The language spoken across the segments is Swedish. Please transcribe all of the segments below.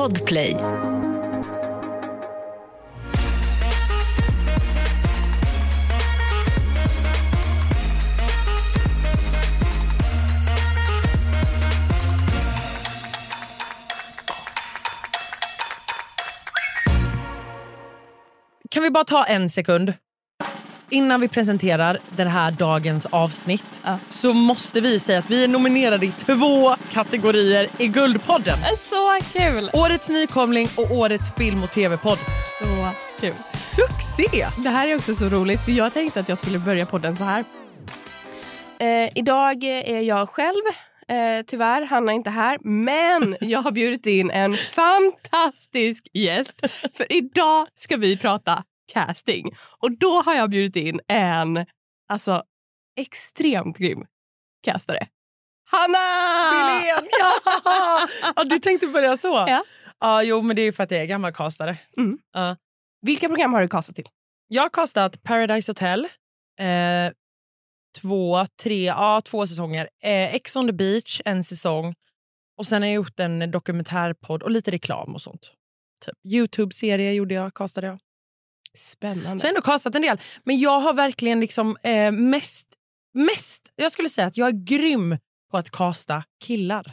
Podplay. Kan vi bara ta en sekund? Innan vi presenterar den här dagens avsnitt så måste vi säga att vi är nominerade i två kategorier i Guldpodden. Så kul! Årets nykomling och årets film och tv-podd. Så kul. Succé! Det här är också så roligt för jag tänkte att jag skulle börja podden så här. Eh, idag är jag själv. Eh, tyvärr, Hanna är inte här. Men jag har bjudit in en fantastisk gäst. För idag ska vi prata casting. Och då har jag bjudit in en alltså, extremt grym castare. Hanna! Billén! Ja! ja! Du tänkte börja så? Ja. ja. Jo, men det är för att jag är gammal castare. Mm. Ja. Vilka program har du castat till? Jag har castat Paradise Hotel. Eh, två, tre, ja, två säsonger. Eh, Ex on the beach, en säsong. Och sen har jag gjort en dokumentärpodd och lite reklam och sånt. Typ. Youtube-serie gjorde jag, castade jag. Spännande. Så jag har ändå castat en del. Men jag har verkligen liksom eh, mest, mest... Jag skulle säga att jag är grym på att casta killar.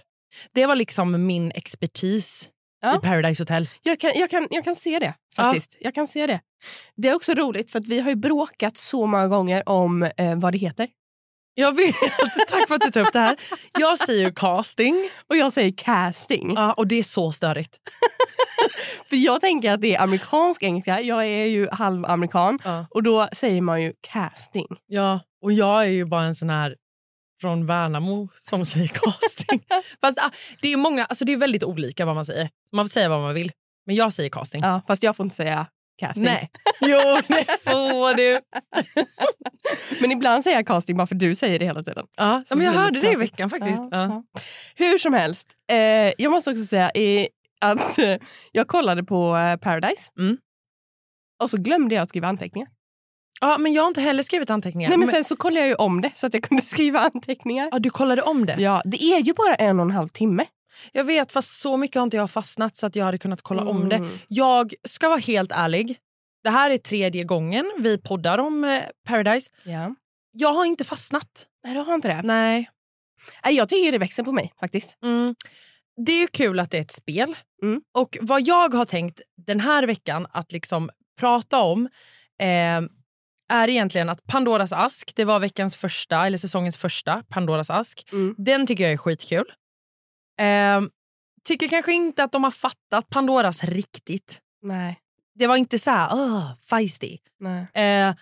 Det var liksom min expertis Ja. i Paradise Hotel. Jag kan, jag, kan, jag kan se det. faktiskt. Jag kan se det. Det är också roligt för att vi har ju bråkat så många gånger om eh, vad det heter. Jag vet, tack för att du tog upp det här. Jag säger casting Och jag säger casting. ja, och det är så störigt. För jag tänker att det är amerikansk engelska. Jag är ju halvamerikan. Ja. Och då säger man ju casting. Ja, och jag är ju bara en sån här från Värnamo som säger casting. Fast ah, det är många, alltså det är väldigt olika vad man säger. Man får säga vad man vill. Men jag säger casting. Ja, fast jag får inte säga casting. Nej. Jo, det får du. Men ibland säger jag casting bara för du säger det hela tiden. Ja, men jag hörde det i veckan faktiskt. Ja, Ja. Hur som helst. Eh, jag måste också säga eh, att eh, jag kollade på eh, Paradise. Mm. Och så glömde jag att skriva anteckningar. Ja, men jag har inte heller skrivit anteckningar. Nej, men sen så kollade jag ju om det så att jag kunde skriva anteckningar. ja, du kollade om det? Ja, det är ju bara en och en halv timme. Jag vet, fast så mycket har inte jag fastnat så att jag hade kunnat kolla om det. Mm. Jag ska vara helt ärlig. Det här är tredje gången vi poddar om eh, Paradise. Ja. Jag har inte fastnat. Nej, du har inte det. Nej. Nej, jag tycker det växer på mig faktiskt. Mm. Det är kul att det är ett spel. Mm. Och vad jag har tänkt den här veckan att liksom prata om eh, är egentligen att Pandoras ask, det var veckans första, eller säsongens första Pandoras ask. Mm. Den tycker jag är skitkul. Eh, tycker kanske inte att de har fattat Pandoras riktigt. Nej. Det var inte så här, oh, feisty. Eh,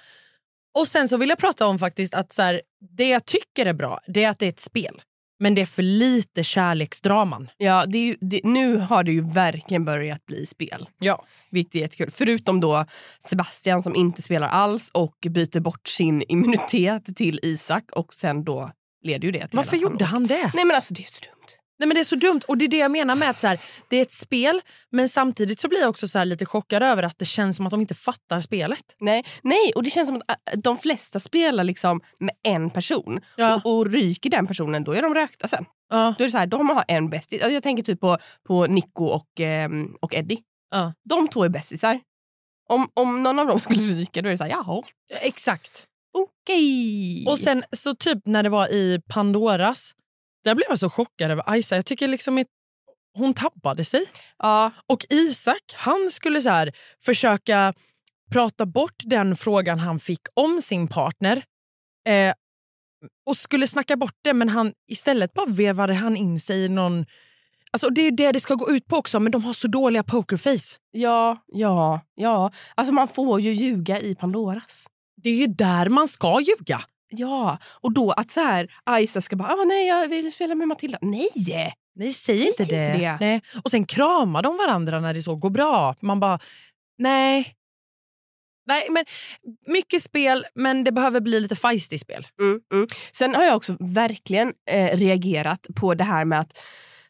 och sen så vill jag prata om faktiskt att så här, det jag tycker är bra, det är att det är ett spel. Men det är för lite kärleksdraman. Ja, det ju, det, nu har det ju verkligen börjat bli spel. Ja. Vilket är jättekul. Förutom då Sebastian som inte spelar alls och byter bort sin immunitet till Isak och sen då leder ju det till Varför gjorde han det? Nej men alltså det är så dumt. Nej, men det är så dumt. Och det är det jag menar med att så här, det är ett spel men samtidigt så blir jag också så lite chockad över att det känns som att de inte fattar spelet. Nej, nej, och det känns som att äh, de flesta spelar liksom med en person. Ja. Och, och ryker den personen, då är de rökta sen. Ja. Då är det så här, de har en bästis. Alltså, Jag tänker typ på, på Nico och, ehm, och Eddie. Ja. De två är bästisar. Om, om någon av dem skulle ryka då är det så här, jaha, Exakt. okej. Och sen så typ när det var i Pandoras, där blev jag så chockad över Aisa. Jag tycker liksom att hon tappade sig. ja, Och Isak, han skulle så här försöka prata bort den frågan han fick om sin partner. Eh, och skulle snacka bort det, men han istället bara vevade han in sig i någon... Alltså det är det det ska gå ut på också, men de har så dåliga pokerface. ja, ja, ja. Alltså man får ju ljuga i Pandoras. Det är ju där man ska ljuga. Ja, och då att så här, Aisa ska bara, ah, nej jag vill spela med Matilda. Nej! Nej, Säg inte inte det. det. Nej. Och sen kramar de varandra när det så går bra. Man bara, nej. Nej, men mycket spel, men det behöver bli lite feisty spel. Mm, mm. Sen har jag också verkligen eh, reagerat på det här med att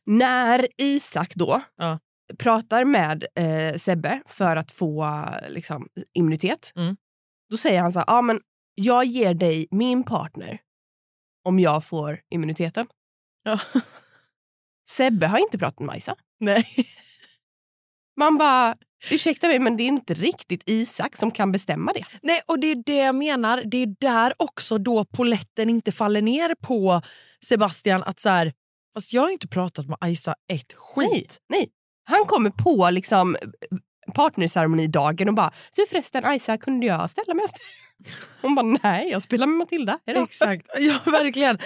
när Isak då Ja. pratar med eh, Sebbe för att få liksom, immunitet, Mm. då säger han så här, ah, men jag ger dig min partner om jag får immuniteten. Ja. Sebbe har inte pratat med Majsa. Nej. Man bara, ursäkta mig men det är inte riktigt Isak som kan bestämma det. Nej, och det är det jag menar. Det är där också då poletten inte faller ner på Sebastian. Att så här, fast jag har inte pratat med Isa ett skit. Nej, nej. Han kommer på liksom partnerceremonidagen och bara, du förresten Isa kunde jag ställa mig? Hon bara, nej jag spelar med Matilda. Hejdå. Exakt, ja verkligen.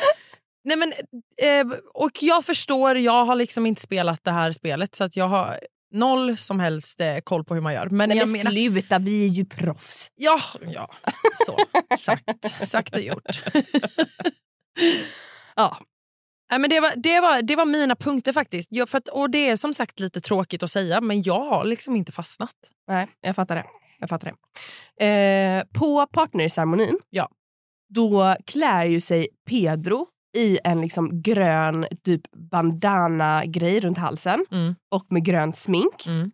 Nej, men, eh, och jag förstår, jag har liksom inte spelat det här spelet så att jag har noll som helst eh, koll på hur man gör. Men, Nej, men menar, sluta, vi är ju proffs. ja, ja, så. Sagt, sagt och gjort. Ja. Nej, men det, var, det, var, det var mina punkter faktiskt. Jag, för att, och Det är som sagt lite tråkigt att säga men jag har liksom inte fastnat. Nej, jag fattar det. Jag fattar det. Eh, på partnerceremonin Ja. då klär ju sig Pedro i en liksom grön typ bandana-grej runt halsen Mm. och med grönt smink. Mm.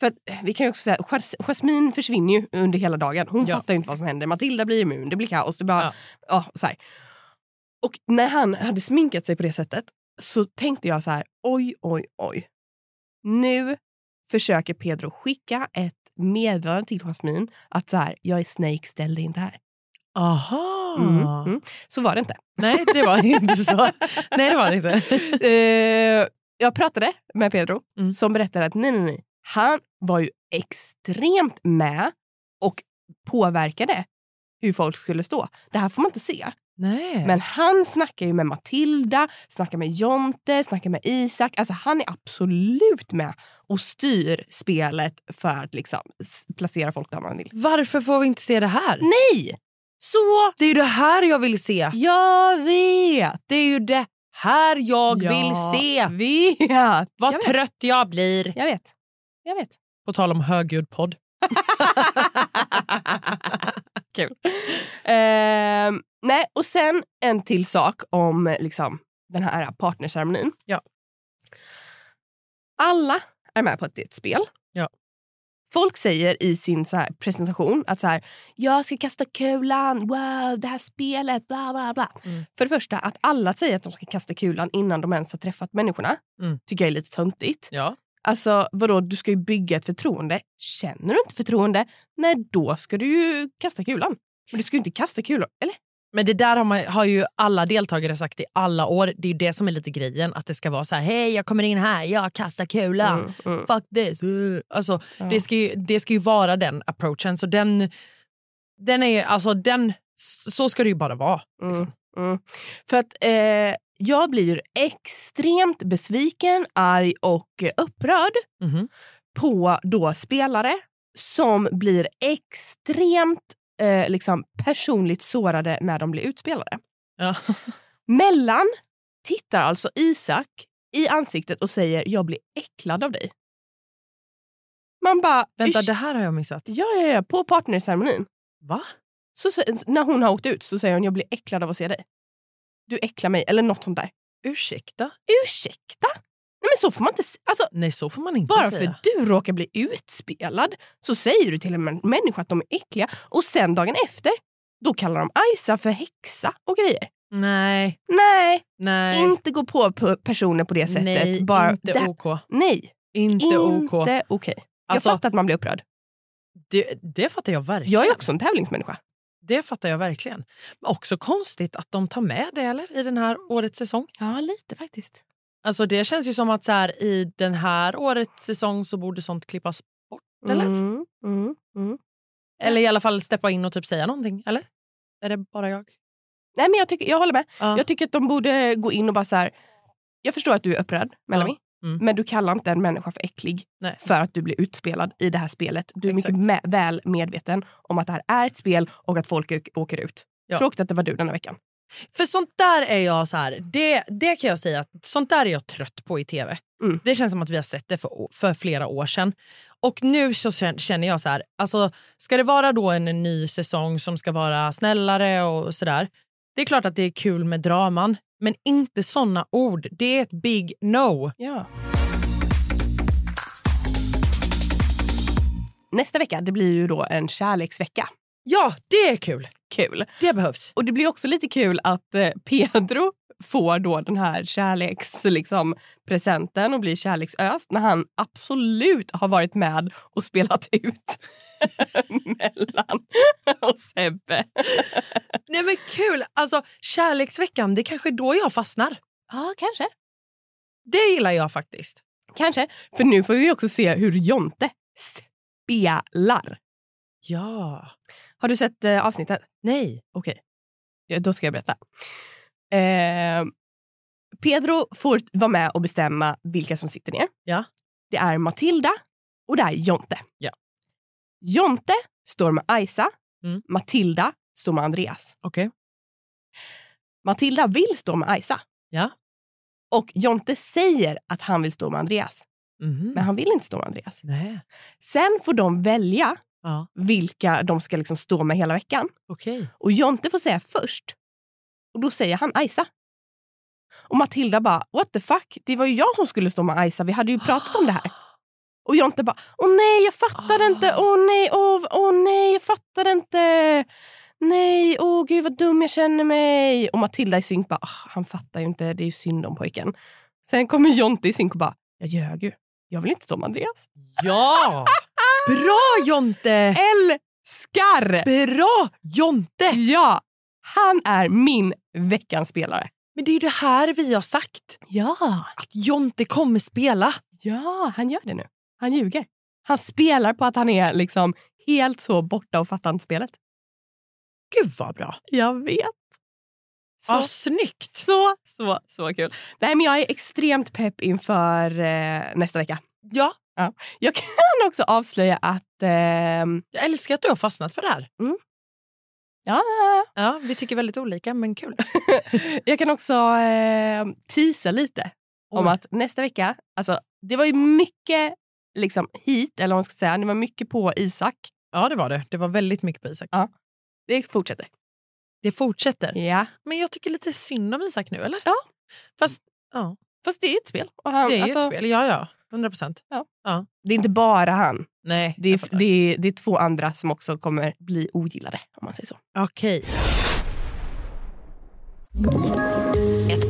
För eh, vi kan ju också säga, Jas- Jasmine försvinner ju under hela dagen. Hon Ja. fattar inte vad som händer. Matilda blir immun, det blir kaos. Det bara, Ja. ja. så här. Och när han hade sminkat sig på det sättet så tänkte jag så här, oj, oj, oj. Nu försöker Pedro skicka ett meddelande till Jasmine att så här, jag är Snake, ställ dig inte här. Aha. Mm, mm. Så var det inte. Nej, det var inte så. Nej, det var det inte. Eh, jag pratade med Pedro Mm. som berättade att nej, nej, nej. han var ju extremt med och påverkade hur folk skulle stå. Det här får man inte se. Nej. Men han snackar ju med Matilda, snackar med Jonte, snackar med Isak. Alltså han är absolut med och styr spelet för att liksom placera folk där man vill. Varför får vi inte se det här? Nej! Så Det är ju det här jag vill se. jag vet! Det är ju det här jag Jag vill se. vet! Vad jag vet. trött jag blir. Jag vet. Jag vet. På tal om högljudd podd. Kul. Ehm, nej, och sen en till sak om liksom, den här partnerceremonin. Ja. Alla är med på att det är ett spel. Ja. Folk säger i sin så här presentation att så här, jag ska kasta kulan, wow, det här spelet, bla bla bla. Mm. För det första, att alla säger att de ska kasta kulan innan de ens har träffat människorna Mm. tycker jag är lite töntigt. Ja. Alltså vadå, du ska ju bygga ett förtroende. Känner du inte förtroende, nej då ska du ju kasta kulan. Men du ska ju inte kasta kulor, eller? Men det där har, man, har ju alla deltagare sagt i alla år. Det är det som är lite grejen. Att det ska vara så här, hej jag kommer in här, jag kastar kulan. Mm, mm. Fuck this. Alltså, Ja. det, ska ju, det ska ju vara den approachen. Så den, den är, alltså den, så ska det ju bara vara. Liksom. Mm, mm. För att eh, jag blir extremt besviken, arg och upprörd Mhm. på då spelare som blir extremt eh, liksom personligt sårade när de blir utspelade. Ja. Mellan tittar alltså Isak i ansiktet och säger jag blir äcklad av dig. Man bara... Vänta, det här har jag missat. Ja, ja, ja, på partnerceremonin. Va? Så, när hon har åkt ut så säger hon jag blir äcklad av att se dig. Du äcklar mig, eller något sånt där. Ursäkta? Ursäkta? Nej men så får man inte... Alltså, Nej, så får man inte bara säga. för du råkar bli utspelad så säger du till en män- människa att de är äckliga och sen dagen efter då kallar de Isa för häxa och grejer. Nej, Nej, nej. inte gå på personer på det sättet. nej, bara, inte det, OK. Nej, Inte OK. inte okej. Alltså- jag fattar att man blir upprörd. Det, det fattar jag verkligen. Jag är också en tävlingsmänniska. Det fattar jag verkligen. Men också konstigt att de tar med det eller, i den här årets säsong. Ja, lite faktiskt. Alltså det känns ju som att så här, i den här årets säsong så borde sånt klippas bort. Eller? Mm, mm, mm. Eller i alla fall steppa in och typ säga någonting. Eller? Är det bara jag? Nej, men jag, tycker, jag håller med. Ja. Jag tycker att de borde gå in och bara så här. Jag förstår att du är upprörd, Melanie. Mm. Men du kallar inte en människa för äcklig Nej. för att du blir utspelad i det här spelet. Du är Exakt. mycket med, väl medveten om att det här är ett spel och att folk åker ut. Ja. Tråkigt att det var du den här veckan. För sånt där är jag så här, det, det kan jag säga att sånt där är jag trött på i tv. Mm. Det känns som att vi har sett det för, för flera år sedan. Och nu så kän- känner jag så här, alltså, ska det vara då en ny säsong som ska vara snällare och sådär. Det är klart att det är kul med draman, men inte såna ord. Det är ett big no. Ja. Nästa vecka det blir ju då en kärleksvecka. Ja, det är kul. Kul. Det behövs. Och det blir också lite kul att eh, Pedro får då den här kärlekspresenten liksom, presenten och blir kärleksöst när han absolut har varit med och spelat ut mellan och Sebbe. Nej men kul! Alltså kärleksveckan, det är kanske då jag fastnar. Ja, kanske. Det gillar jag faktiskt. Kanske. För nu får vi också se hur Jonte spelar. Ja. Har du sett eh, avsnittet? Nej. Okej. Ja, då ska jag berätta. Eh, Pedro får vara med och bestämma vilka som sitter ner. Ja. Det är Matilda och det är Jonte. Ja. Jonte står med Aisa. Mm. Matilda står med Andreas. Okej. Matilda vill stå med Aisa. Ja. Och Jonte säger att han vill stå med Andreas. Mhm. Men han vill inte stå med Andreas. Nej. Sen får de välja Ja. vilka de ska liksom stå med hela veckan. Okej. Och Jonte får säga först. Och då säger han Aisa. Och Matilda bara, what the fuck? Det var ju jag som skulle stå med Aisa. Vi hade ju pratat om det här. Och Jonte bara, åh nej jag fattar Ah. inte. Åh nej, åh, åh nej jag fattar inte. Nej, åh gud vad dum jag känner mig. Och Matilda i synk bara, "Ah, han fattar ju inte. Det är ju synd om pojken. Sen kommer Jonte i synk och bara, jag ljög ju. Jag vill inte stå med Andreas. Ja! Bra Jonte! Älskar! Bra Jonte! Ja, han är min veckans spelare. Men det är ju det här vi har sagt. Ja. Att Jonte kommer spela. Ja, han gör det nu. Han ljuger. Han spelar på att han är liksom helt så borta och fattar inte spelet. Gud vad bra. Jag vet. Så, Ja, snyggt. så, så, så kul. Nej, men jag är extremt pepp inför eh, nästa vecka. Ja, Jag kan också avslöja att... ehm, jag älskar att du har fastnat för det här. ja, Ja, vi tycker väldigt olika, men kul. jag kan också eh, teasa lite om Oj. att nästa vecka... Alltså, det var ju mycket liksom, hit, eller vad man ska säga. Det var mycket på Isak. Ja, det var det. Det var väldigt mycket på Isak. Ja. Det fortsätter. Det fortsätter. Ja. Men jag tycker lite synd om Isak nu, eller? Ja. Fast ja, Fast det är ett spel. Han, det är alltså, ett spel. Ja, ja. 100 procent. Det är inte bara han. Nej, Det är, det, är, det är två andra som också kommer bli ogillade. om man säger så. Okej. Ett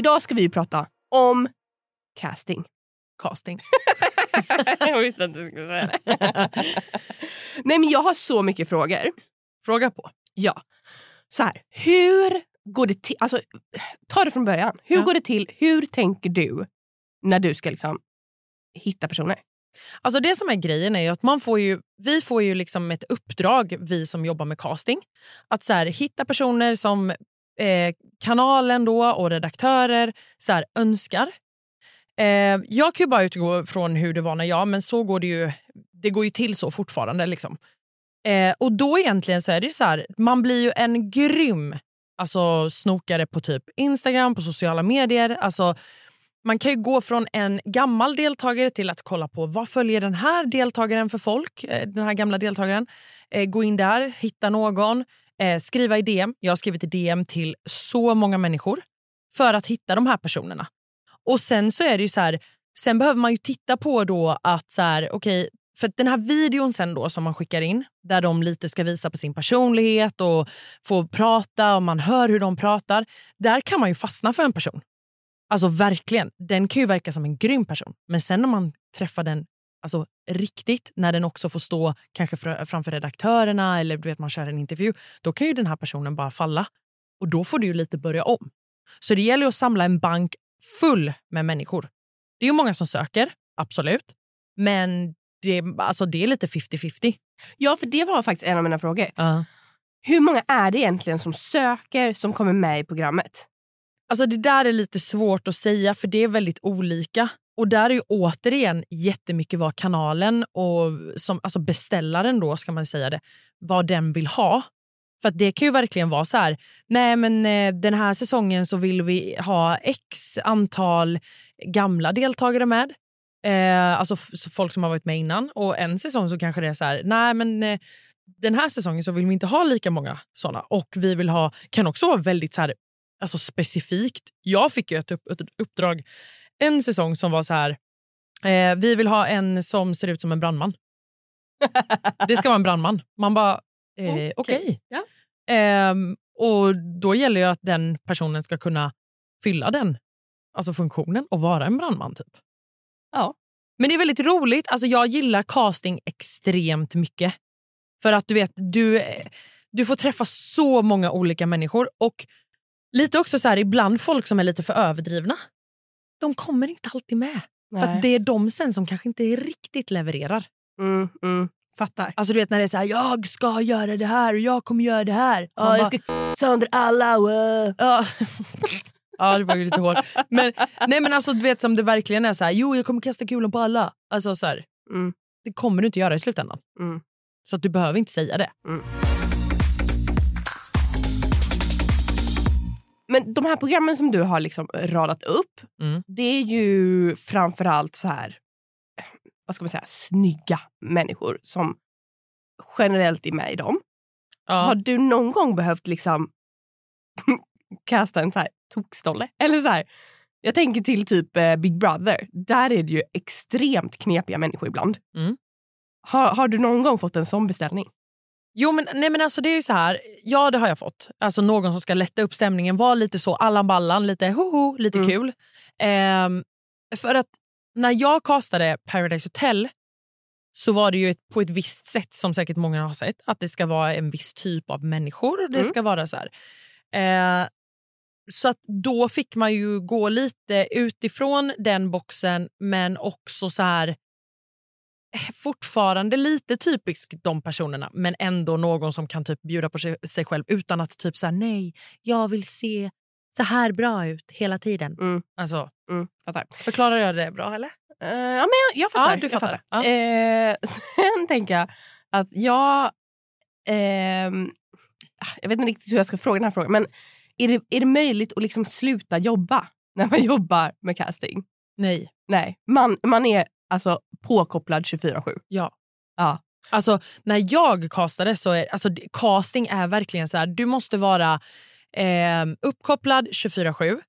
Idag ska vi ju prata om casting. Casting. jag visste att du skulle säga det. Nej, men jag har så mycket frågor. Fråga på. Ja. Så här, hur går det till? Alltså, ta det från början. Hur Ja. går det till? Hur tänker du när du ska liksom hitta personer? Alltså det som är grejen är ju att man får ju, vi får ju liksom ett uppdrag, vi som jobbar med casting, att så här, hitta personer som eh, kanalen då och redaktörer så här, önskar. Eh, jag kan ju bara utgå från hur det var när jag, men så går det ju, det går ju till så fortfarande. Liksom. Eh, och då egentligen så är det ju så här, man blir ju en grym alltså, snokare på typ Instagram, på sociala medier. Alltså, man kan ju gå från en gammal deltagare till att kolla på vad följer den här deltagaren för folk, eh, den här gamla deltagaren. Eh, gå in där, hitta någon, eh, skriva i DM. Jag har skrivit i DM till så många människor för att hitta de här personerna. Och sen så är det ju så här, sen behöver man ju titta på då att så här, okej, för den här videon sen då som man skickar in, där de lite ska visa på sin personlighet och få prata och man hör hur de pratar, där kan man ju fastna för en person. Alltså verkligen, den kan ju verka som en grym person. Men sen när man träffar den alltså, riktigt, när den också får stå kanske fr- framför redaktörerna eller du vet, man kör en intervju, då kan ju den här personen bara falla. Och då får du ju lite börja om. Så det gäller att samla en bank full med människor. Det är ju många som söker, absolut. Men det, alltså, det är lite 50-50. Ja, för det var faktiskt en av mina frågor. Hur många är det egentligen som söker som kommer med i programmet? Alltså det där är lite svårt att säga för det är väldigt olika. Och där är ju återigen jättemycket vad kanalen och som, alltså beställaren då ska man säga det, vad den vill ha. För att det kan ju verkligen vara så här, nej men eh, den här säsongen så vill vi ha x antal gamla deltagare med. Eh, alltså folk som har varit med innan. Och en säsong så kanske det är så här, nej men eh, den här säsongen så vill vi inte ha lika många såna. Och vi vill ha, kan också vara väldigt så här, alltså specifikt. Jag fick ju ett, upp, ett uppdrag en säsong som var så här, eh, vi vill ha en som ser ut som en brandman. det ska vara en brandman. Man bara, eh, okej. Okej, ja. Ehm, och då gäller ju att den personen ska kunna fylla den alltså funktionen och vara en brandman. typ. Ja. Men det är väldigt roligt. Alltså jag gillar casting extremt mycket. För att du vet, du, du får träffa så många olika människor. Och lite också så här, ibland folk som är lite för överdrivna. De kommer inte alltid med. För Nej. att det är de sen som kanske inte riktigt levererar. Mm, mm. Fattar. Alltså du vet när det är så här, jag ska göra det här och jag kommer göra det här. Ja, jag ska sönder alla. wow. Ja. ja, det var ju lite hårt. Men, nej, men alltså, du vet som det verkligen är så här, jo jag kommer kasta kulan på alla. Alltså, så här, Mm. Det kommer du inte göra i slutändan. Mm. Så att du behöver inte säga det. Men de här programmen som du har liksom radat upp, Mm. det är ju framförallt så här, vad ska man säga, snygga människor som generellt är med i dem. Ja. Har du någon gång behövt liksom kasta en så här tokstolle? Eller så här, jag tänker till typ eh, Big Brother. Där är det ju extremt knepiga människor ibland. Mm. Har, har du någon gång fått en sån beställning? Jo men, nej, men alltså det är ju så här, ja det har jag fått. Alltså någon som ska lätta upp stämningen, vara lite så Allan Ballan, lite hoho, lite Mm. kul. Ehm, för att när jag castade Paradise Hotel så var det ju ett, på ett visst sätt som säkert många har sett. Att det ska vara en viss typ av människor och det Mm. ska vara så här. Eh, så att då fick man ju gå lite utifrån den boxen men också så här fortfarande lite typiskt de personerna men ändå någon som kan typ bjuda på sig, själv utan att typ säga nej, jag vill se så här bra ut hela tiden. Mm. Alltså, Mm, fattar. förklarar jag det bra eller? Eh, ja, men jag, jag fattar. Ja, du jag fattar. Ja. Eh, sen tänker jag att jag... ehm, jag vet inte riktigt hur jag ska fråga den här frågan. Men är det, är det möjligt att liksom sluta jobba när man jobbar med casting? Nej. Nej, man, man är alltså påkopplad 24-7. Ja. Ja. Alltså, när jag castade så är alltså, casting är verkligen så här, du måste vara eh, uppkopplad 24-7.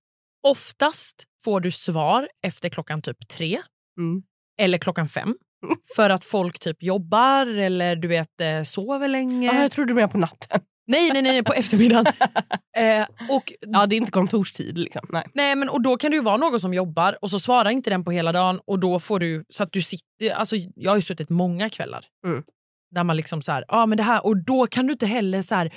Oftast får du svar efter klockan typ tre Mm. eller klockan fem. För att folk typ jobbar eller du vet eh, sover länge. Ja, jag trodde du menade på natten. Nej, nej, nej, på eftermiddagen. eh, och Ja, det är inte kontorstid. Liksom. Nej. Nej, men och då kan det ju vara någon som jobbar och så svarar inte den på hela dagen och då får du så att du sitter, alltså jag har ju suttit många kvällar Mm. där man liksom så här, ja men det här och då kan du inte heller så här,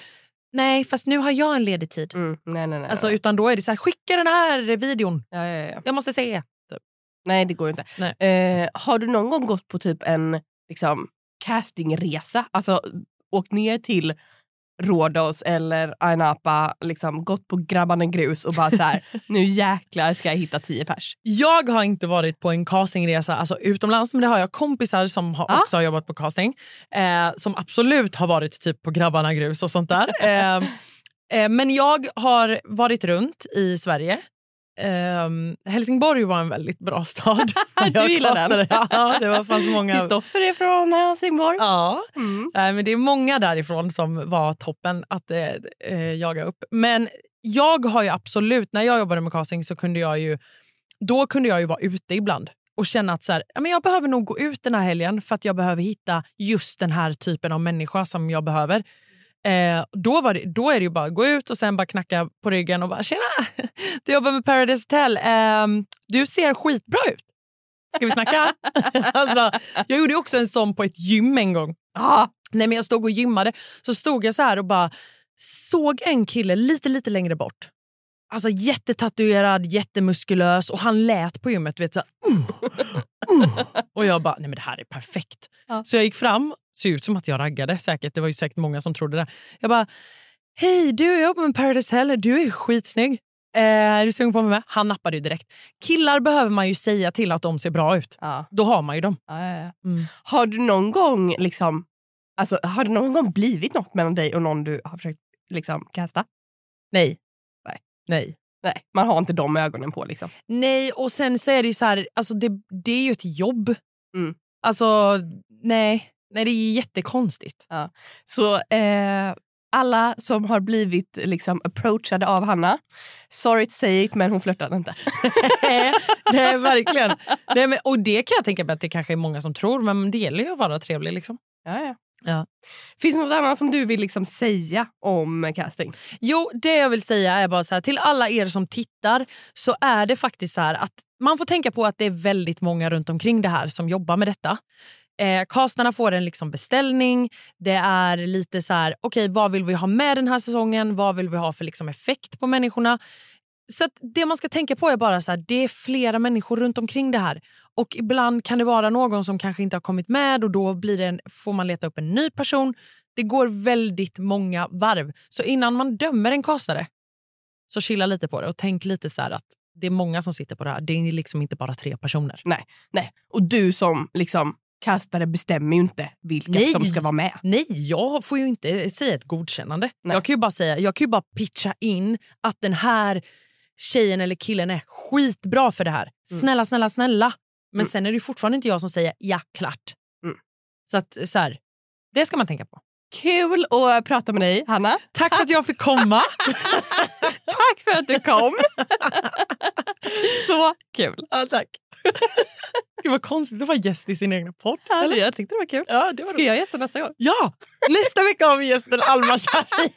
nej fast nu har jag en ledig tid. Mm. Nej, nej, nej. Alltså utan då är det så här, skicka den här videon, Ja, ja, ja. jag måste se. nej, det går ju inte. Eh, har du någon gång gått på typ en liksom, castingresa? Alltså åkt ner till Rhodos eller Ayia Napa, liksom, gått på Grabbarna Grus och bara så här, nu jäklar ska jag hitta tio pers. Jag har inte varit på en castingresa alltså utomlands men det har jag kompisar som har, Ja. också har jobbat på casting eh, som absolut har varit typ på Grabbarna Grus och sånt där. eh, eh, men jag har varit runt i Sverige. Eh, Helsingborg var en väldigt bra stad. Du gillar den? Ja, det var, fanns många. Kristoffer är från Helsingborg. Ja, Mm. Nej, men det är många därifrån som var toppen att eh, eh, jaga upp. Men jag har ju absolut, när jag jobbade med casting så kunde jag ju, då kunde jag ju vara ute ibland och känna att så här, ja, men jag behöver nog gå ut den här helgen för att jag behöver hitta just den här typen av människa som jag behöver. Eh, då, var det, då är det ju bara att gå ut och sen bara knacka på ryggen och bara “tjena, du jobbar med Paradise Hotel, Ehm, du ser skitbra ut. Ska vi snacka?” alltså, Jag gjorde också en sån på ett gym en gång. Ah, Nej, men jag stod och gymmade så stod jag så här och bara såg en kille lite, lite längre bort. Alltså jättetatuerad, jättemuskulös och han lät på gymmet. Vet, så här, uh, uh. Och jag bara, nej men det här är perfekt. Ja. Så jag gick fram, såg ut som att jag raggade säkert. Det var ju säkert många som trodde det. Jag bara, hej du jag jobbar med Paradise Hotel, du är skitsnygg. Eh, är du sugen på vara med? Han nappade ju direkt. Killar behöver man ju säga till att de ser bra ut. ja. Då har man ju dem. Ja, ja. Mm. Har du någon gång liksom, alltså, har det någon gång blivit något mellan dig och någon du har försökt liksom casta? Nej. Nej. Nej. Nej, man har inte de ögonen på. liksom. Nej, och sen så är det ju så här, alltså det, det är ju ett jobb. Mm. Alltså, nej. Nej, det är jättekonstigt. Så eh, alla som har blivit liksom approachade av Hanna, sorry to say it, men hon flörtade inte. nej, verkligen. Nej, men, och det kan jag tänka mig att det kanske är många som tror, men det gäller ju att vara trevlig. Liksom. Ja, ja. Ja. Finns det något annat som du vill liksom säga om casting? Jo, det jag vill säga är bara så här, till alla er som tittar så är det faktiskt så att man får tänka på att det är väldigt många runt omkring det här som jobbar med detta. Eh, castarna får en liksom beställning. Det är lite så här, okej, vad vill vi ha med den här säsongen? Vad vill vi ha för liksom effekt på människorna? Så att det man ska tänka på är bara så här, det är flera människor runt omkring det här. Och ibland kan det vara någon som kanske inte har kommit med och då blir det en, får man leta upp en ny person. Det går väldigt många varv. Så innan man dömer en castare så chilla lite på det och tänk lite så här att det är många som sitter på det här. Det är liksom inte bara tre personer. Nej, nej. Och du som liksom castare bestämmer ju inte vilka Nej. som ska vara med. Nej, jag får ju inte säga ett godkännande. Nej. Jag kan ju bara säga, jag kan bara pitcha in att den här tjejen eller killen är skitbra för det här. Snälla, snälla, snälla. Men Mm. sen är det fortfarande inte jag som säger ja, klart. Mm. Så att så här, det ska man tänka på. Kul att prata med dig, Hanna. Tack för att jag fick komma. Tack för att du kom. Så kul. ja, tack. Gud vad konstigt att vara gäst i sin egen podd. här, Eller, jag tyckte det var kul. Ja, det var Ska jag gästa nästa gång? Ja, nästa vecka har vi gästen Alma Shari.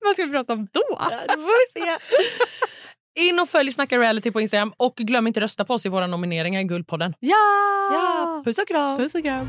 Vad ska vi prata om då? Ja, det får vi se. In och följ Snacka reality på Instagram och glöm inte rösta på oss i våra nomineringar i Guldpodden. Ja! Ja, puss och kram. Puss och kram.